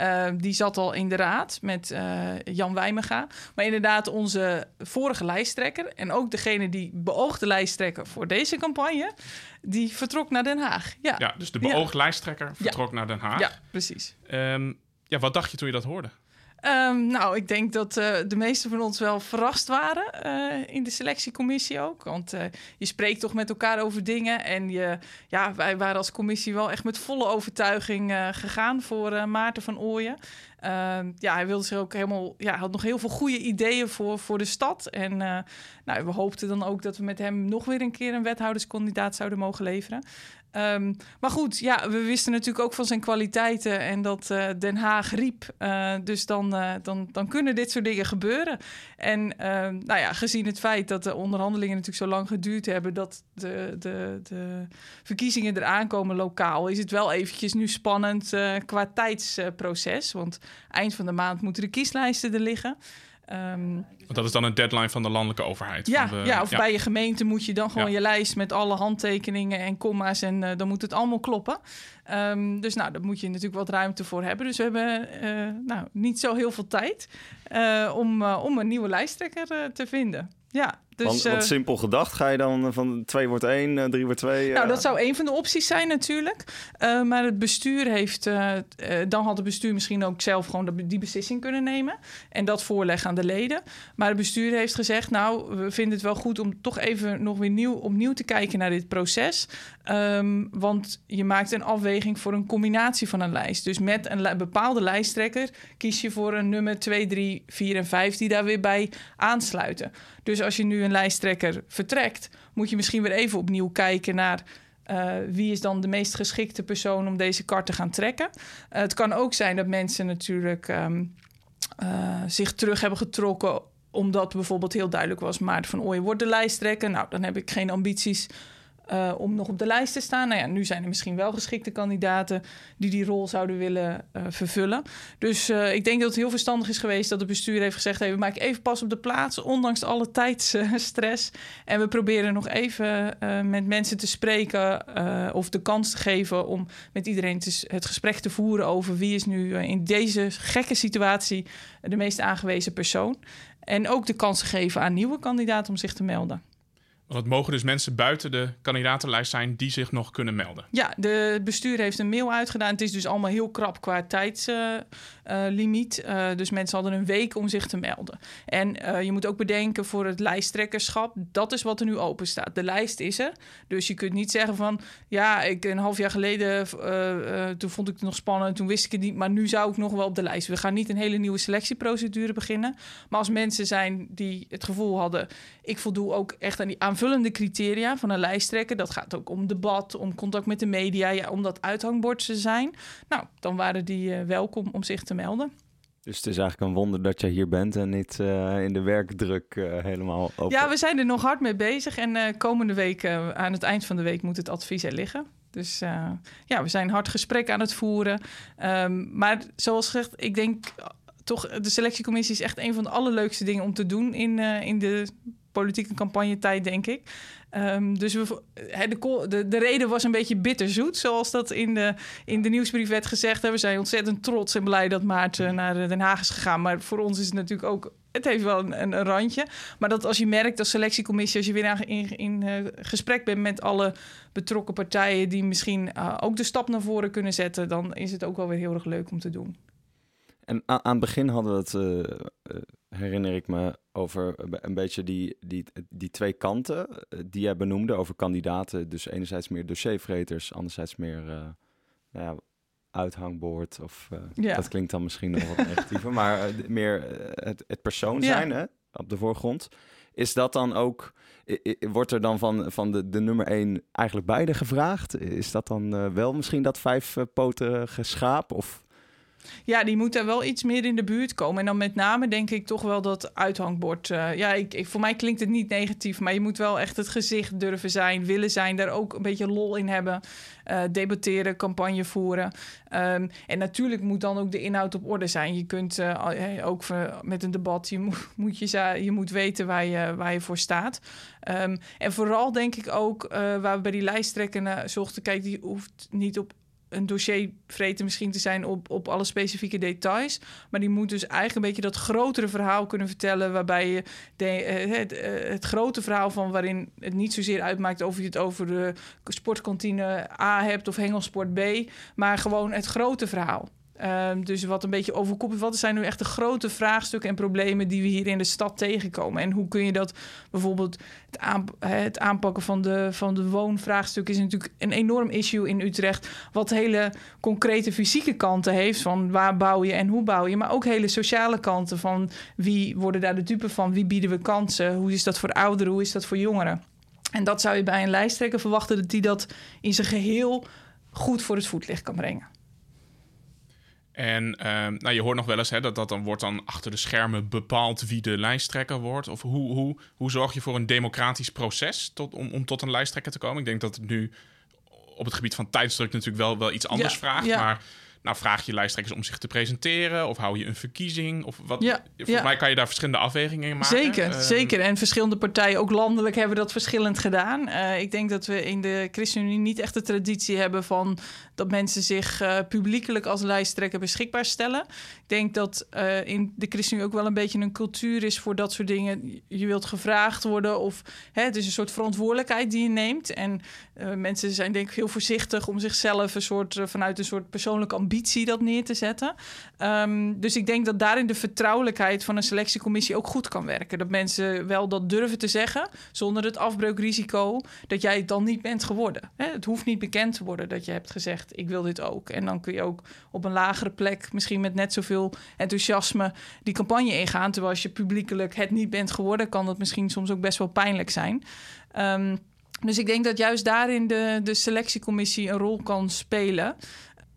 Uh, die zat al in de raad met uh, Jan Wijmega. Maar inderdaad, onze vorige lijsttrekker... en ook degene die beoogde lijsttrekker voor deze campagne... die vertrok naar Den Haag. Ja,
ja dus de beoogde ja. lijsttrekker vertrok ja. naar Den Haag.
Ja, precies.
Um, ja, wat dacht je toen je dat hoorde?
Um, nou, ik denk dat uh, de meesten van ons wel verrast waren uh, in de selectiecommissie ook. Want uh, je spreekt toch met elkaar over dingen. En je, ja, wij waren als commissie wel echt met volle overtuiging gegaan voor Maarten van Ooyen. Ehm, ja, hij wilde zich ook helemaal, ja, had nog heel veel goede ideeën voor, voor de stad. En nou, we hoopten dan ook dat we met hem nog weer een keer een wethouderskandidaat zouden mogen leveren. Um, maar goed, ja, we wisten natuurlijk ook van zijn kwaliteiten en dat uh, Den Haag riep. Uh, dus dan, uh, dan, dan kunnen dit soort dingen gebeuren. En ehm, nou ja, gezien het feit dat de onderhandelingen natuurlijk zo lang geduurd hebben, dat de, de, de verkiezingen eraan komen lokaal, is het wel eventjes nu spannend qua tijdsproces. Want eind van de maand moeten de kieslijsten er liggen.
Um, dat is dan een deadline van de landelijke overheid.
Ja,
de,
ja of ja. bij je gemeente moet je dan gewoon ja. je lijst met alle handtekeningen en comma's en uh, dan moet het allemaal kloppen. Um, dus nou, daar moet je natuurlijk wat ruimte voor hebben. Dus we hebben uh, nou, niet zo heel veel tijd uh, om, om een nieuwe lijsttrekker te vinden. Ja,
dus, want, want, simpel gedacht, ga je dan van 2 wordt 1, 3 wordt 2?
Nou, dat zou een van de opties zijn natuurlijk. Uh, maar het bestuur heeft... Uh, dan had het bestuur misschien ook zelf gewoon die beslissing kunnen nemen. En dat voorleggen aan de leden. Maar het bestuur heeft gezegd... nou, we vinden het wel goed om toch even nog weer nieuw, opnieuw te kijken naar dit proces. Um, want je maakt een afweging voor een combinatie van een lijst. Dus met een bepaalde lijsttrekker kies je voor een nummer 2, 3, 4 en 5... die daar weer bij aansluiten. Dus als je nu een lijsttrekker vertrekt, moet je misschien weer even opnieuw kijken naar uh, wie is dan de meest geschikte persoon om deze kar te gaan trekken. Uh, het kan ook zijn dat mensen natuurlijk um, uh, zich terug hebben getrokken omdat bijvoorbeeld heel duidelijk was... Maarten van Ooyen wordt de lijsttrekker. Nou, dan heb ik geen ambities uh, om nog op de lijst te staan. Nou ja, nu zijn er misschien wel geschikte kandidaten die die rol zouden willen uh, vervullen. Dus uh, ik denk dat het heel verstandig is geweest dat het bestuur heeft gezegd: hey, we maken even pas op de plaats, ondanks alle tijdsstress. en we proberen nog even met mensen te spreken of de kans te geven om met iedereen te, het gesprek te voeren over wie is nu in deze gekke situatie de meest aangewezen persoon. En ook de kans geven aan nieuwe kandidaten om zich te melden.
Want het mogen dus mensen buiten de kandidatenlijst zijn die zich nog kunnen melden.
Ja, de bestuur heeft een mail uitgedaan. Het is dus allemaal heel krap qua tijdslimiet. Uh, uh, dus mensen hadden een week om zich te melden. En uh, je moet ook bedenken voor het lijsttrekkerschap, dat is wat er nu open staat. De lijst is er. Dus je kunt niet zeggen van, ja, ik een half jaar geleden, toen vond ik het nog spannend, toen wist ik het niet, maar nu zou ik nog wel op de lijst. We gaan niet een hele nieuwe selectieprocedure beginnen. Maar als mensen zijn die het gevoel hadden, ik voldoe ook echt aan die aanvullende criteria van een lijsttrekker. Dat gaat ook om debat, om contact met de media, ja, om dat uithangbord te zijn. Nou, dan waren die uh, welkom om zich te melden.
Dus het is eigenlijk een wonder dat je hier bent en niet uh, in de werkdruk uh, helemaal open.
Ja, we zijn er nog hard mee bezig. En komende week, aan het eind van de week, moet het advies er liggen. Dus ja, we zijn hard gesprek aan het voeren. Um, maar zoals gezegd, ik denk toch, de selectiecommissie is echt een van de allerleukste dingen om te doen in, in de politieke campagnetijd, denk ik. Um, dus we, de, de, de, reden was een beetje bitterzoet, zoals dat in de, in de nieuwsbrief werd gezegd. We zijn ontzettend trots en blij dat Maarten naar Den Haag is gegaan. Maar voor ons is het natuurlijk ook het heeft wel een, een, randje. Maar dat als je merkt als selectiecommissie, als je weer in, in uh, gesprek bent met alle betrokken partijen die misschien uh, ook de stap naar voren kunnen zetten, dan is het ook wel weer heel erg leuk om te doen.
En aan, aan het begin hadden we het, uh, herinner ik me, over een beetje die, die, die twee kanten eh, die jij benoemde over kandidaten. Dus enerzijds meer dossiervreters, anderzijds meer uh, nou ja, uithangbord. Of uh, ja. dat klinkt dan misschien nog wat negatiever, maar meer het, het persoon zijn ja. hè, op de voorgrond. Is dat dan ook, wordt er dan van, van de, de nummer één eigenlijk beide gevraagd? Is dat dan wel misschien dat vijfpotige schaap? Of
ja, die moet er wel iets meer in de buurt komen. En dan met name denk ik toch wel dat uithangbord. Uh, ja, ik, ik, voor mij klinkt het niet negatief, maar je moet wel echt het gezicht durven zijn, willen zijn, daar ook een beetje lol in hebben. Uh, debatteren, campagne voeren. Um, en natuurlijk moet dan ook de inhoud op orde zijn. Je kunt uh, ook met een debat, je moet, je, je moet weten waar je, waar je voor staat. Um, en vooral denk ik ook, waar we bij die lijsttrekker naar zochten, kijk, die hoeft niet op een dossier vreten misschien te zijn op, op alle specifieke details. Maar die moet dus eigenlijk een beetje dat grotere verhaal kunnen vertellen. Waarbij je de, eh, het, eh, het, grote verhaal van waarin het niet zozeer uitmaakt of je het over de sportkantine A hebt of hengelsport B. Maar gewoon het grote verhaal. Um, dus wat een beetje overkoepeld. Wat zijn nu echt de grote vraagstukken en problemen die we hier in de stad tegenkomen? En hoe kun je dat bijvoorbeeld het, het aanpakken van de, van de woonvraagstuk is natuurlijk een enorm issue in Utrecht. Wat hele concrete fysieke kanten heeft van waar bouw je en hoe bouw je. Maar ook hele sociale kanten van wie worden daar de dupe van? Wie bieden we kansen? Hoe is dat voor ouderen? Hoe is dat voor jongeren? En dat zou je bij een lijsttrekker verwachten dat die dat in zijn geheel goed voor het voetlicht kan brengen.
En uh, nou, je hoort nog wel eens hè, dat dat dan wordt dan achter de schermen bepaald wie de lijsttrekker wordt. Of hoe, hoe, hoe zorg je voor een democratisch proces tot, om, om tot een lijsttrekker te komen? Ik denk dat het nu op het gebied van tijdsdruk natuurlijk wel, wel iets anders ja, vraagt. Ja. Maar nou, vraag je lijsttrekkers om zich te presenteren? Of hou je een verkiezing? Of wat?
Ja,
Volgens mij kan je daar verschillende afwegingen in maken.
Zeker, uh, zeker. En verschillende partijen, ook landelijk, hebben dat verschillend gedaan. Uh, ik denk dat we in de ChristenUnie niet echt de traditie hebben van dat mensen zich uh, publiekelijk als lijsttrekker beschikbaar stellen. Ik denk dat in de ChristenUnie ook wel een beetje een cultuur is voor dat soort dingen. Je wilt gevraagd worden of hè, het is een soort verantwoordelijkheid die je neemt. En mensen zijn denk ik heel voorzichtig om zichzelf een soort, vanuit een soort persoonlijke ambitie dat neer te zetten. Ehm, dus ik denk dat daarin de vertrouwelijkheid van een selectiecommissie ook goed kan werken. Dat mensen wel dat durven te zeggen, zonder het afbreukrisico dat jij het dan niet bent geworden. Het hoeft niet bekend te worden dat je hebt gezegd: ik wil dit ook. En dan kun je ook op een lagere plek, misschien met net zoveel enthousiasme, die campagne ingaan. Terwijl als je publiekelijk het niet bent geworden, kan dat misschien soms ook best wel pijnlijk zijn. Um, dus ik denk dat juist daarin de, de selectiecommissie een rol kan spelen.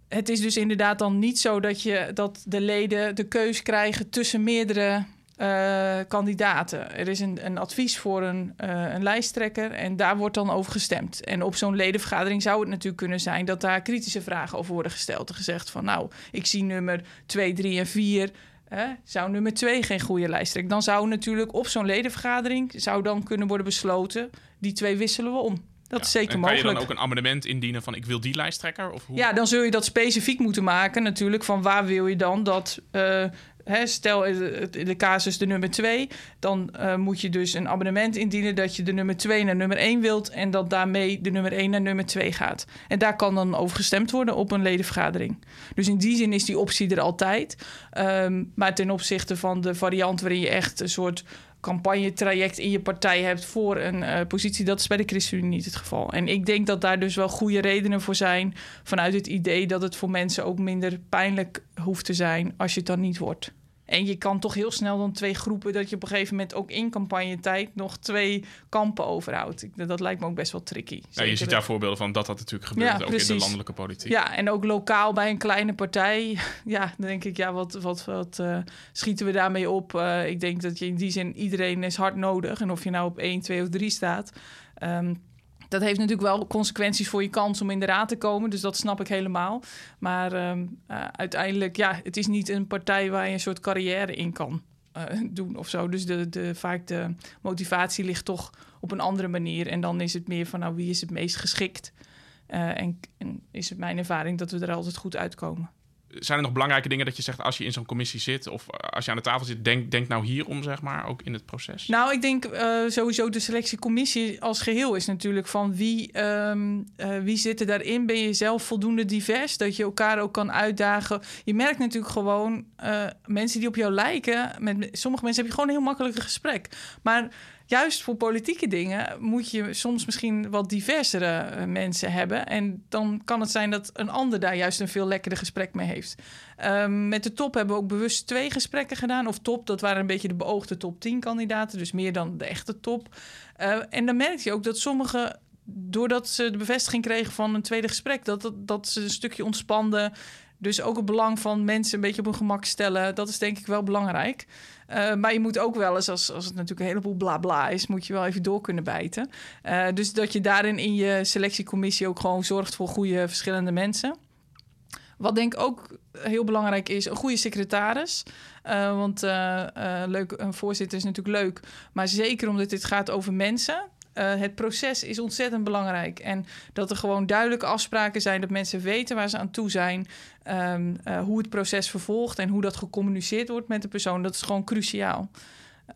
Het is dus inderdaad dan niet zo dat, je, dat de leden de keus krijgen tussen meerdere uh, kandidaten. Er is een, een advies voor een, uh, een lijsttrekker en daar wordt dan over gestemd. En op zo'n ledenvergadering zou het natuurlijk kunnen zijn dat daar kritische vragen over worden gesteld. En gezegd van nou, ik zie nummer 2, 3 en 4. Hè, zou nummer 2 geen goede lijsttrekker? Dan zou natuurlijk op zo'n ledenvergadering zou dan kunnen worden besloten die twee wisselen we om. Dat is zeker mogelijk.
Kan je dan ook een amendement indienen van ik wil die lijsttrekker? Of hoe?
Ja, dan zul je dat specifiek moeten maken natuurlijk. Van waar wil je dan dat... Uh, hè, stel in de casus de nummer 2... dan uh, moet je dus een abonnement indienen... dat je de nummer 2 naar nummer 1 wilt... en dat daarmee de nummer 1 naar nummer 2 gaat. En daar kan dan over gestemd worden op een ledenvergadering. Dus in die zin is die optie er altijd. Um, maar ten opzichte van de variant waarin je echt een soort campagnetraject in je partij hebt voor een uh, positie. Dat is bij de ChristenUnie niet het geval. En ik denk dat daar dus wel goede redenen voor zijn. Vanuit het idee dat het voor mensen ook minder pijnlijk hoeft te zijn als je het dan niet wordt. En je kan toch heel snel dan twee groepen, dat je op een gegeven moment ook in campagnetijd nog twee kampen overhoudt. Dat lijkt me ook best wel tricky.
Ja, je ziet daar voorbeelden van dat dat natuurlijk gebeurt, ook in de landelijke politiek.
Ja, en ook lokaal bij een kleine partij. Ja, dan denk ik, ja, wat, wat, wat uh, schieten we daarmee op? Uh, ik denk dat je in die zin, iedereen is hard nodig. En of je nou op 1, 2 of 3 staat. Um, dat heeft natuurlijk wel consequenties voor je kans om in de raad te komen. Dus dat snap ik helemaal. Maar uh, uh, uiteindelijk, ja, het is niet een partij waar je een soort carrière in kan uh, doen of zo. Dus de, de, vaak de motivatie ligt toch op een andere manier. En dan is het meer van, nou, wie is het meest geschikt? En, en is het mijn ervaring dat we er altijd goed uitkomen
zijn er nog belangrijke dingen dat je zegt als je in zo'n commissie zit of als je aan de tafel zit, denk, denk nou hierom, zeg maar, ook in het proces?
Nou, ik denk uh, sowieso de selectiecommissie als geheel is natuurlijk van wie, um, uh, wie zit er daarin? Ben je zelf voldoende divers? Dat je elkaar ook kan uitdagen. Je merkt natuurlijk gewoon uh, mensen die op jou lijken. Met sommige mensen heb je gewoon een heel makkelijk gesprek. Maar juist voor politieke dingen moet je soms misschien wat diversere uh, mensen hebben. En dan kan het zijn dat een ander daar juist een veel lekkerder gesprek mee heeft. Um, met de top hebben we ook bewust twee gesprekken gedaan. Of top, dat waren een beetje de beoogde top 10 kandidaten. Dus meer dan de echte top. Uh, en dan merk je ook dat sommige doordat ze de bevestiging kregen van een tweede gesprek, dat, dat, dat ze een stukje ontspanden. Dus ook het belang van mensen een beetje op hun gemak stellen, dat is denk ik wel belangrijk. Uh, maar je moet ook wel eens, als, als het natuurlijk een heleboel bla bla is, moet je wel even door kunnen bijten. Uh, dus dat je daarin in je selectiecommissie ook gewoon zorgt voor goede verschillende mensen. Wat denk ik ook heel belangrijk is, een goede secretaris. Uh, want leuk, een voorzitter is natuurlijk leuk. Maar zeker omdat dit gaat over mensen. Uh, het proces is ontzettend belangrijk. En dat er gewoon duidelijke afspraken zijn, dat mensen weten waar ze aan toe zijn, um, uh, hoe het proces vervolgt en hoe dat gecommuniceerd wordt met de persoon. Dat is gewoon cruciaal.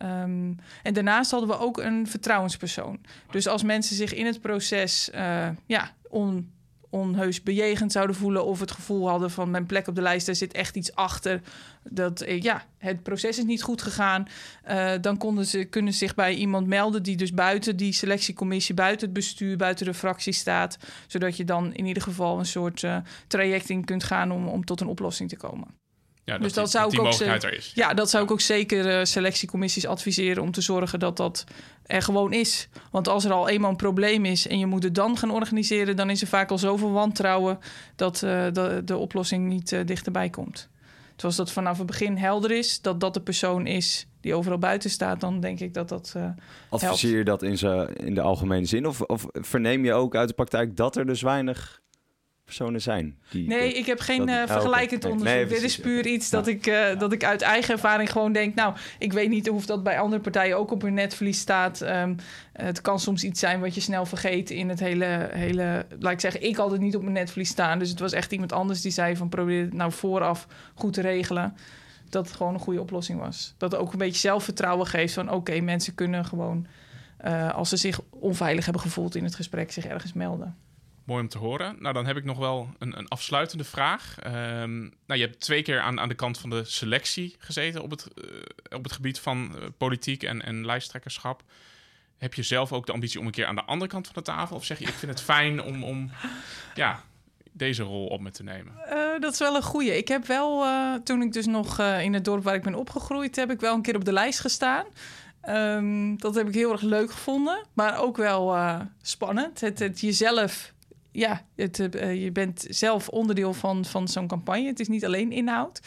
Um, en daarnaast hadden we ook een vertrouwenspersoon. Dus als mensen zich in het proces uh, ja, on, onheus bejegend zouden voelen of het gevoel hadden van mijn plek op de lijst, er zit echt iets achter. Dat eh, ja, het proces is niet goed gegaan. Uh, dan konden ze, kunnen zich bij iemand melden die dus buiten die selectiecommissie, buiten het bestuur, buiten de fractie staat. Zodat je dan in ieder geval een soort uh, traject in kunt gaan om, om tot een oplossing te komen.
Ja, dat dus dat die, zou ik ook er is.
Ja, dat zou ik ook zeker uh, selectiecommissies adviseren om te zorgen dat dat er gewoon is. Want als er al eenmaal een probleem is en je moet het dan gaan organiseren, dan is er vaak al zoveel wantrouwen dat uh, de, de oplossing niet uh, dichterbij komt. Dus als dat vanaf het begin helder is, dat dat de persoon is die overal buiten staat, dan denk ik dat dat. Uh,
Adviseer je dat in, in de algemene zin? Of, of verneem je ook uit de praktijk dat er dus weinig personen zijn. Die
nee, ik heb geen uh, vergelijkend nee, onderzoek. Nee, Dit is puur iets ja. dat, ik, uh, dat ik uit eigen ervaring gewoon denk... nou, ik weet niet of dat bij andere partijen ook op hun netvlies staat. Um, het kan soms iets zijn wat je snel vergeet in het hele... hele laat ik zeggen, ik had het niet op mijn netvlies staan. Dus het was echt iemand anders die zei van... probeer het nou vooraf goed te regelen. Dat het gewoon een goede oplossing was. Dat ook een beetje zelfvertrouwen geeft van... oké, okay, mensen kunnen gewoon... Uh, als ze zich onveilig hebben gevoeld in het gesprek, zich ergens melden.
Mooi om te horen. Nou, dan heb ik nog wel een, een afsluitende vraag. Ehm, nou, je hebt twee keer aan, aan de kant van de selectie gezeten op het, eh, op het gebied van eh, politiek en, en lijsttrekkerschap. Heb je zelf ook de ambitie om een keer aan de andere kant van de tafel? Of zeg je, ik vind het fijn om, om ja, deze rol op me te nemen?
Uh, dat is wel een goeie. Ik heb wel, toen ik dus nog in het dorp waar ik ben opgegroeid, heb ik wel een keer op de lijst gestaan. Um, dat heb ik heel erg leuk gevonden, maar ook wel spannend. Het, het jezelf ja, het, uh, je bent zelf onderdeel van, van zo'n campagne. Het is niet alleen inhoud.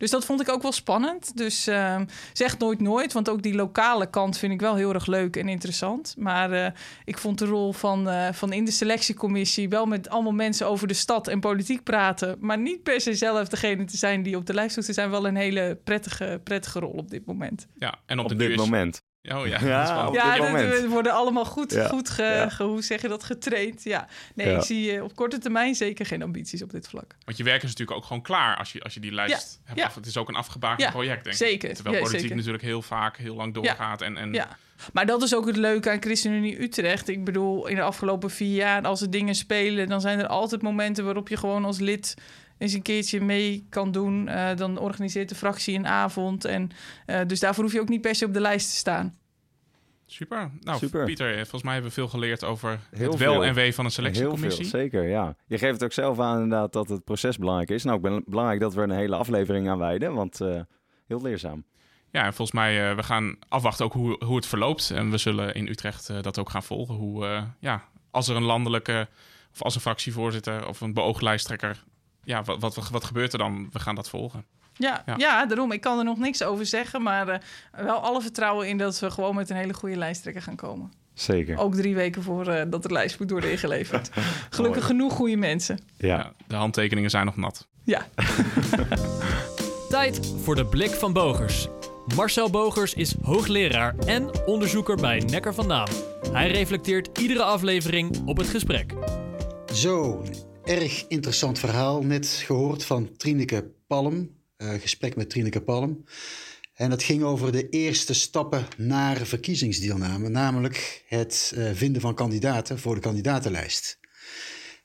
Dus dat vond ik ook wel spannend. Dus uh, zeg nooit nooit, want ook die lokale kant vind ik wel heel erg leuk en interessant. Maar uh, ik vond de rol van, uh, van in de selectiecommissie wel met allemaal mensen over de stad en politiek praten, maar niet per se zelf degene te zijn die op de lijst moeten zijn, wel een hele prettige, prettige rol op dit moment.
Ja, en op,
dit
is...
moment.
Oh ja,
ja, op
ja
dit
dat,
moment.
we worden allemaal goed,
Ja.
goed ge,
Ja.
ge- hoe zeg je dat, getraind. Ja. Nee,
Ja.
ik zie eh, op korte termijn zeker geen ambities op dit vlak.
Want je werk is natuurlijk ook gewoon klaar als je, als je die lijst hebt.
ja.
af. Het is ook een afgebakend
Ja,
project, denk ik.
zeker.
Terwijl
Ja,
politiek
zeker.
natuurlijk heel vaak heel lang doorgaat. En, en
Ja, maar dat is ook het leuke aan ChristenUnie Utrecht. Ik bedoel, in de afgelopen vier jaar, als er dingen spelen, dan zijn er altijd momenten waarop je gewoon als lid eens een keertje mee kan doen. Eh, dan organiseert de fractie een avond. En, eh, dus daarvoor hoef je ook niet per se op de lijst te staan.
Super. Nou,
Super.
Pieter, volgens mij hebben we veel geleerd over
Heel
het wel
veel.
en wee van een
Heel veel,
selectiecommissie.
zeker, ja. Je geeft het ook zelf aan inderdaad dat het proces belangrijk is. Nou, ik ben belangrijk dat we er een hele aflevering aan wijden, want eh, heel leerzaam.
Ja, en volgens mij, eh, we gaan afwachten ook hoe, hoe het verloopt. En we zullen in Utrecht eh, dat ook gaan volgen. Hoe, eh, ja, als er een landelijke, of als een fractievoorzitter of een beoogd lijsttrekker... Ja, wat, wat, wat gebeurt er dan? We gaan dat volgen.
Ja,
Ja.
ja. daarom. Ik kan er nog niks over zeggen. Maar eh, wel alle vertrouwen in dat we gewoon met een hele goede lijsttrekker gaan komen.
Zeker.
Ook drie weken voor eh, dat de lijst moet worden ingeleverd. Gelukkig genoeg goede mensen.
Ja.
Ja, de handtekeningen zijn nog nat.
Ja.
Tijd voor de blik van Bogers. Marcel Bogers is hoogleraar en onderzoeker bij Nekker van Naam. Hij reflecteert iedere aflevering op het gesprek.
Zo, erg interessant verhaal. Net gehoord van Trineke Palm. eh, gesprek met Trineke Palm. En dat ging over de eerste stappen naar verkiezingsdeelname. Namelijk het eh, vinden van kandidaten voor de kandidatenlijst.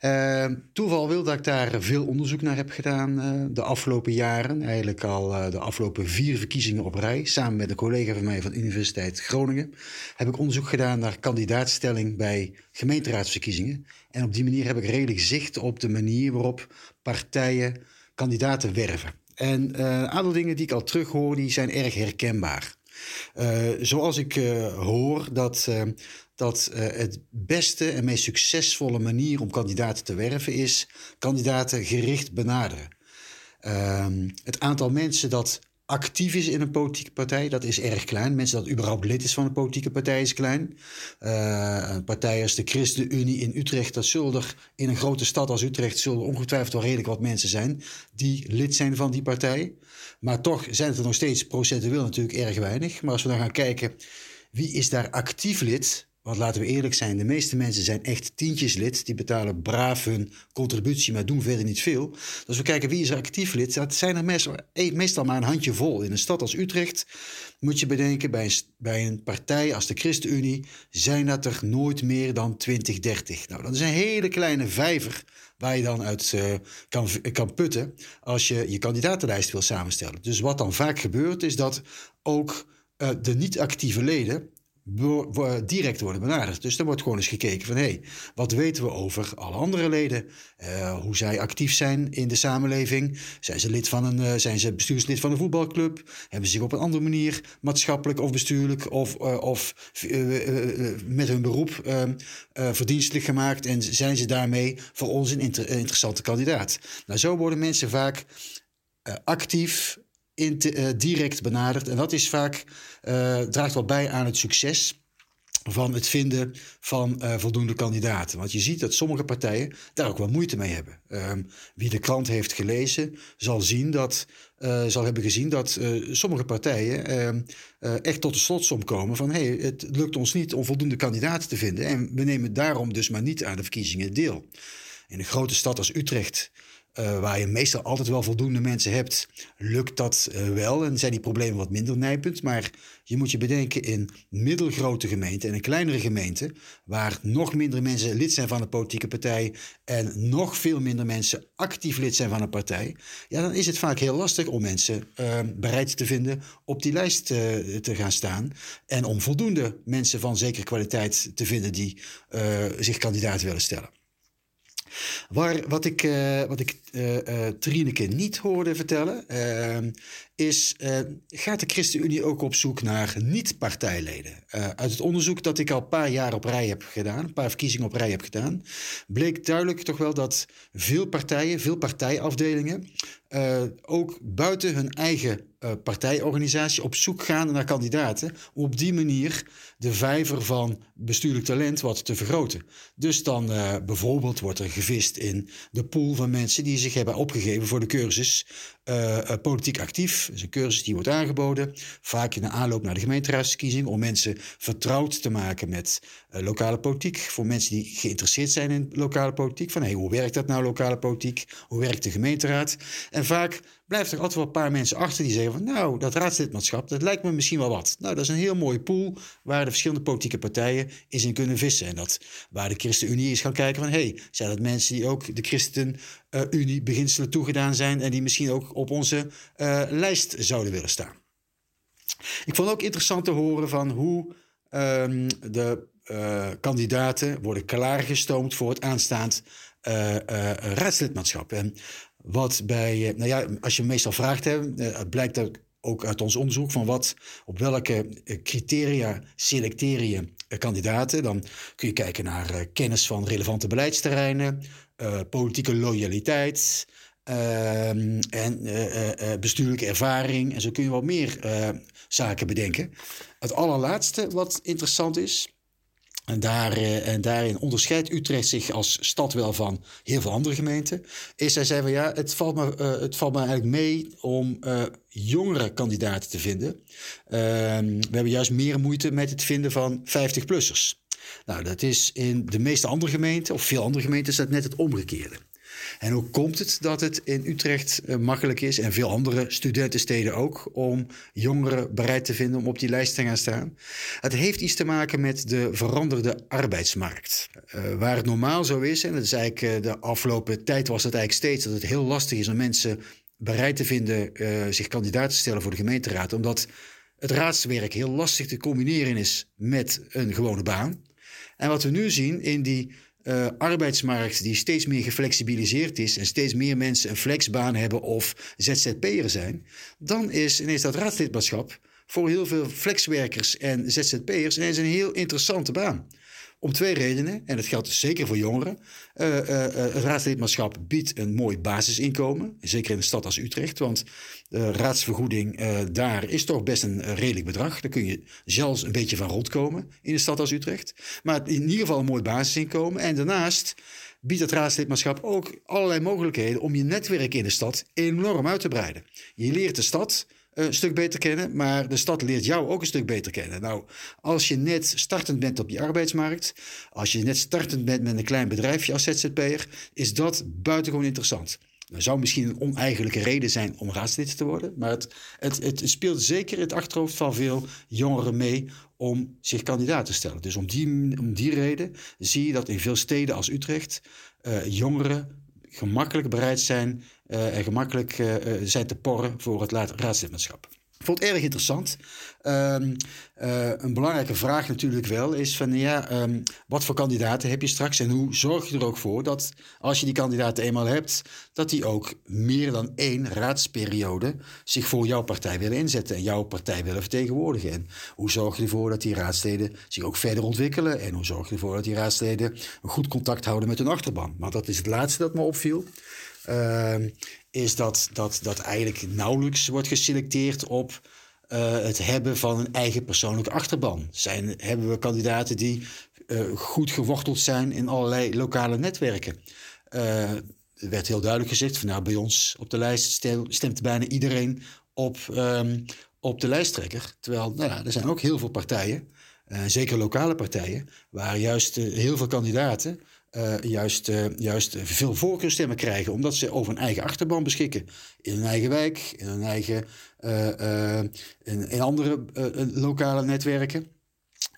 Eh, toeval wil dat ik daar veel onderzoek naar heb gedaan eh, de afgelopen jaren. Eigenlijk al eh, de afgelopen vier verkiezingen op rij. Samen met een collega van mij van de Universiteit Groningen heb ik onderzoek gedaan naar kandidaatstelling bij gemeenteraadsverkiezingen. En op die manier heb ik redelijk zicht op de manier waarop partijen kandidaten werven. En eh, een aantal dingen die ik al terughoor, die zijn erg herkenbaar. Eh, zoals ik eh, hoor dat, eh, dat het beste en meest succesvolle manier om kandidaten te werven is kandidaten gericht benaderen. Ehm, het aantal mensen dat actief is in een politieke partij, dat is erg klein. Mensen dat überhaupt lid is van een politieke partij is klein. Eh, een partij als de ChristenUnie in Utrecht, dat zullen er in een grote stad als Utrecht zullen ongetwijfeld wel redelijk wat mensen zijn die lid zijn van die partij. Maar toch zijn het er nog steeds procentueel natuurlijk erg weinig. Maar als we dan gaan kijken wie is daar actief lid, want laten we eerlijk zijn, de meeste mensen zijn echt tientjeslid. Die betalen braaf hun contributie, maar doen verder niet veel. Dus we kijken wie is er actief lid, dat zijn er meestal, eh, maar een handje vol. In een stad als Utrecht moet je bedenken, bij een, bij een partij als de ChristenUnie zijn dat er nooit meer dan 20, 30. Nou, dat is een hele kleine vijver waar je dan uit eh, kan, kan putten als je je kandidatenlijst wil samenstellen. Dus wat dan vaak gebeurt is dat ook eh, de niet-actieve leden direct worden benaderd. Dus er wordt gewoon eens gekeken van... hé, hey, wat weten we over alle andere leden? Eh, hoe zij actief zijn in de samenleving? Zijn ze, lid van een, eh, zijn ze bestuurslid van een voetbalclub? Hebben ze zich op een andere manier maatschappelijk of bestuurlijk... of, eh, of met hun beroep eh, eh, verdienstelijk gemaakt... en zijn ze daarmee voor ons een een interessante kandidaat? Nou, zo worden mensen vaak eh, eh, direct benaderd. En dat is vaak, eh, draagt wel bij aan het succes van het vinden van eh, voldoende kandidaten. Want je ziet dat sommige partijen daar ook wel moeite mee hebben. Ehm, wie de krant heeft gelezen, zal, zien dat, zal hebben gezien dat sommige partijen ehm, eh, echt tot de slotsom komen van hey, het lukt ons niet om voldoende kandidaten te vinden. En we nemen daarom dus maar niet aan de verkiezingen deel. In een grote stad als Utrecht uh, waar je meestal altijd wel voldoende mensen hebt, lukt dat uh, wel en zijn die problemen wat minder nijpend. Maar je moet je bedenken in middelgrote gemeenten en in kleinere gemeenten, waar nog minder mensen lid zijn van een politieke partij en nog veel minder mensen actief lid zijn van een partij, ja, dan is het vaak heel lastig om mensen uh, bereid te vinden op die lijst te gaan staan en om voldoende mensen van zekere kwaliteit te vinden die zich kandidaat willen stellen. Waar, wat ik, uh, wat ik uh, uh, niet hoorde vertellen, is: gaat de ChristenUnie ook op zoek naar niet-partijleden? uit het onderzoek dat ik al een paar jaar op rij heb gedaan, een paar verkiezingen op rij heb gedaan, bleek duidelijk toch wel dat veel partijen, veel partijafdelingen, ook buiten hun eigen partijorganisatie op zoek gaan naar kandidaten. Om op die manier de vijver van bestuurlijk talent wat te vergroten. Dus dan bijvoorbeeld wordt er gevist in de pool van mensen die zich hebben opgegeven voor de cursus politiek actief. Is een cursus die wordt aangeboden, vaak in de aanloop naar de gemeenteraadsverkiezing, om mensen vertrouwd te maken met lokale politiek. Voor mensen die geïnteresseerd zijn in lokale politiek. Van hey, hoe werkt dat nou, lokale politiek? Hoe werkt de gemeenteraad? En vaak blijft er altijd wel een paar mensen achter die zeggen van nou, dat raadslidmaatschap, dat lijkt me misschien wel wat. Nou, dat is een heel mooie pool waar de verschillende politieke partijen eens in kunnen vissen. En dat waar de ChristenUnie is gaan kijken van hey, zijn dat mensen die ook de ChristenUnie beginselen toegedaan zijn en die misschien ook op onze uh, lijst zouden willen staan. Ik vond ook interessant te horen van hoe um, de uh, kandidaten worden klaargestoomd voor het aanstaand uh, raadslidmaatschap. En wat bij, nou ja, als je meestal vraagt, hè, het blijkt ook uit ons onderzoek van wat, op welke eh, criteria selecteer je eh, kandidaten. Dan kun je kijken naar kennis van relevante beleidsterreinen, politieke loyaliteit uh, en bestuurlijke ervaring. En zo kun je wat meer zaken bedenken. Het allerlaatste wat interessant is, en, daar, eh, en daarin onderscheidt Utrecht zich als stad wel van heel veel andere gemeenten. Is hij zei van ja, het valt me, uh, het valt me eigenlijk mee om uh, jongere kandidaten te vinden. Ehm, we hebben juist meer moeite met het vinden van 50-plussers. Nou, dat is in de meeste andere gemeenten, of veel andere gemeenten, is dat net het omgekeerde. En hoe komt het dat het in Utrecht uh, makkelijk is en veel andere studentensteden ook om jongeren bereid te vinden om op die lijst te gaan staan? Het heeft iets te maken met de veranderde arbeidsmarkt. Uh, waar het normaal zo is, en dat is eigenlijk uh, de afgelopen tijd was het eigenlijk steeds dat het heel lastig is om mensen bereid te vinden zich kandidaat te stellen voor de gemeenteraad, omdat het raadswerk heel lastig te combineren is met een gewone baan. En wat we nu zien in die uh, arbeidsmarkt die steeds meer geflexibiliseerd is en steeds meer mensen een flexbaan hebben of ZZP'er zijn, dan is ineens dat raadslidmaatschap voor heel veel flexwerkers en ZZP'ers ineens een heel interessante baan. Om twee redenen, en dat geldt dus zeker voor jongeren. Uh, het raadslidmaatschap biedt een mooi basisinkomen, zeker in een stad als Utrecht, want de raadsvergoeding daar is toch best een redelijk bedrag. Daar kun je zelfs een beetje van rondkomen in een stad als Utrecht. Maar in ieder geval een mooi basisinkomen. En daarnaast biedt het raadslidmaatschap ook allerlei mogelijkheden om je netwerk in de stad enorm uit te breiden. Je leert de stad een stuk beter kennen, maar de stad leert jou ook een stuk beter kennen. Nou, als je net startend bent op die arbeidsmarkt, als je net startend bent met een klein bedrijfje als ZZP'er, is dat buitengewoon interessant. Er zou misschien een oneigenlijke reden zijn om raadslid te worden, maar het, het, het speelt zeker in het achterhoofd van veel jongeren mee om zich kandidaat te stellen. Dus om die, om die reden zie je dat in veel steden als Utrecht uh, jongeren gemakkelijk bereid zijn uh, en gemakkelijk uh, zijn te porren voor het raadslidmaatschap. Ik vond het erg interessant. Um, uh, een belangrijke vraag natuurlijk wel is van ja, um, wat voor kandidaten heb je straks en hoe zorg je er ook voor dat als je die kandidaten eenmaal hebt, dat die ook meer dan één raadsperiode zich voor jouw partij willen inzetten en jouw partij willen vertegenwoordigen. En hoe zorg je ervoor dat die raadsleden zich ook verder ontwikkelen en hoe zorg je ervoor dat die raadsleden een goed contact houden met hun achterban. Want dat is het laatste dat me opviel. Uh, is dat, dat, dat eigenlijk nauwelijks wordt geselecteerd op uh, het hebben van een eigen persoonlijke achterban. Zijn, hebben we kandidaten die uh, goed geworteld zijn in allerlei lokale netwerken? Uh, er werd heel duidelijk gezegd van nou, bij ons op de lijst stemt bijna iedereen op, um, op de lijsttrekker. Terwijl nou ja, er zijn ook heel veel partijen zeker lokale partijen, waar juist heel veel kandidaten juist, juist veel voorkeurstemmen krijgen, omdat ze over een eigen achterban beschikken. In hun eigen wijk, in hun eigen in, in, andere lokale netwerken.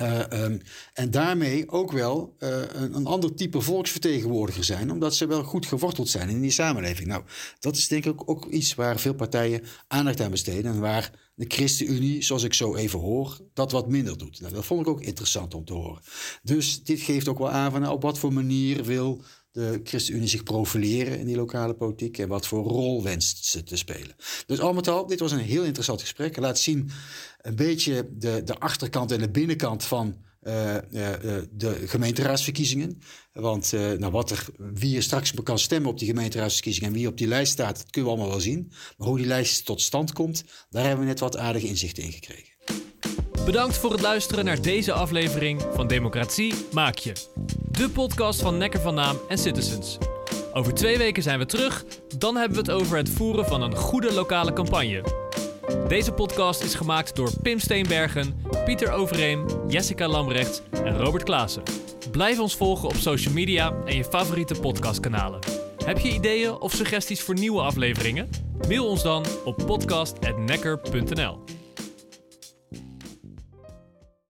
Um, en daarmee ook wel een, een, ander type volksvertegenwoordiger zijn, omdat ze wel goed geworteld zijn in die samenleving. Nou, dat is denk ik ook iets waar veel partijen aandacht aan besteden en waar de ChristenUnie, zoals ik zo even hoor, dat wat minder doet. Nou, dat vond ik ook interessant om te horen. Dus dit geeft ook wel aan van nou, op wat voor manier wil de ChristenUnie zich profileren in die lokale politiek en wat voor rol wenst ze te spelen. Dus al met al, dit was een heel interessant gesprek. Laat zien een beetje de, de achterkant en de binnenkant van uh, uh, de gemeenteraadsverkiezingen. Want nou, wat er, wie er straks kan stemmen op die gemeenteraadsverkiezingen en wie op die lijst staat, dat kunnen we allemaal wel zien. Maar hoe die lijst tot stand komt, daar hebben we net wat aardige inzichten in gekregen.
Bedankt voor het luisteren naar deze aflevering van Democratie Maak Je. De podcast van Nekker van Naam en Citizens. Over twee weken zijn we terug. Dan hebben we het over het voeren van een goede lokale campagne. Deze podcast is gemaakt door Pim Steenbergen, Pieter Overeem, Jessica Lambrecht en Robert Klaassen. Blijf ons volgen op social media en je favoriete podcastkanalen. Heb je ideeën of suggesties voor nieuwe afleveringen? Mail ons dan op podcast.nekker.nl.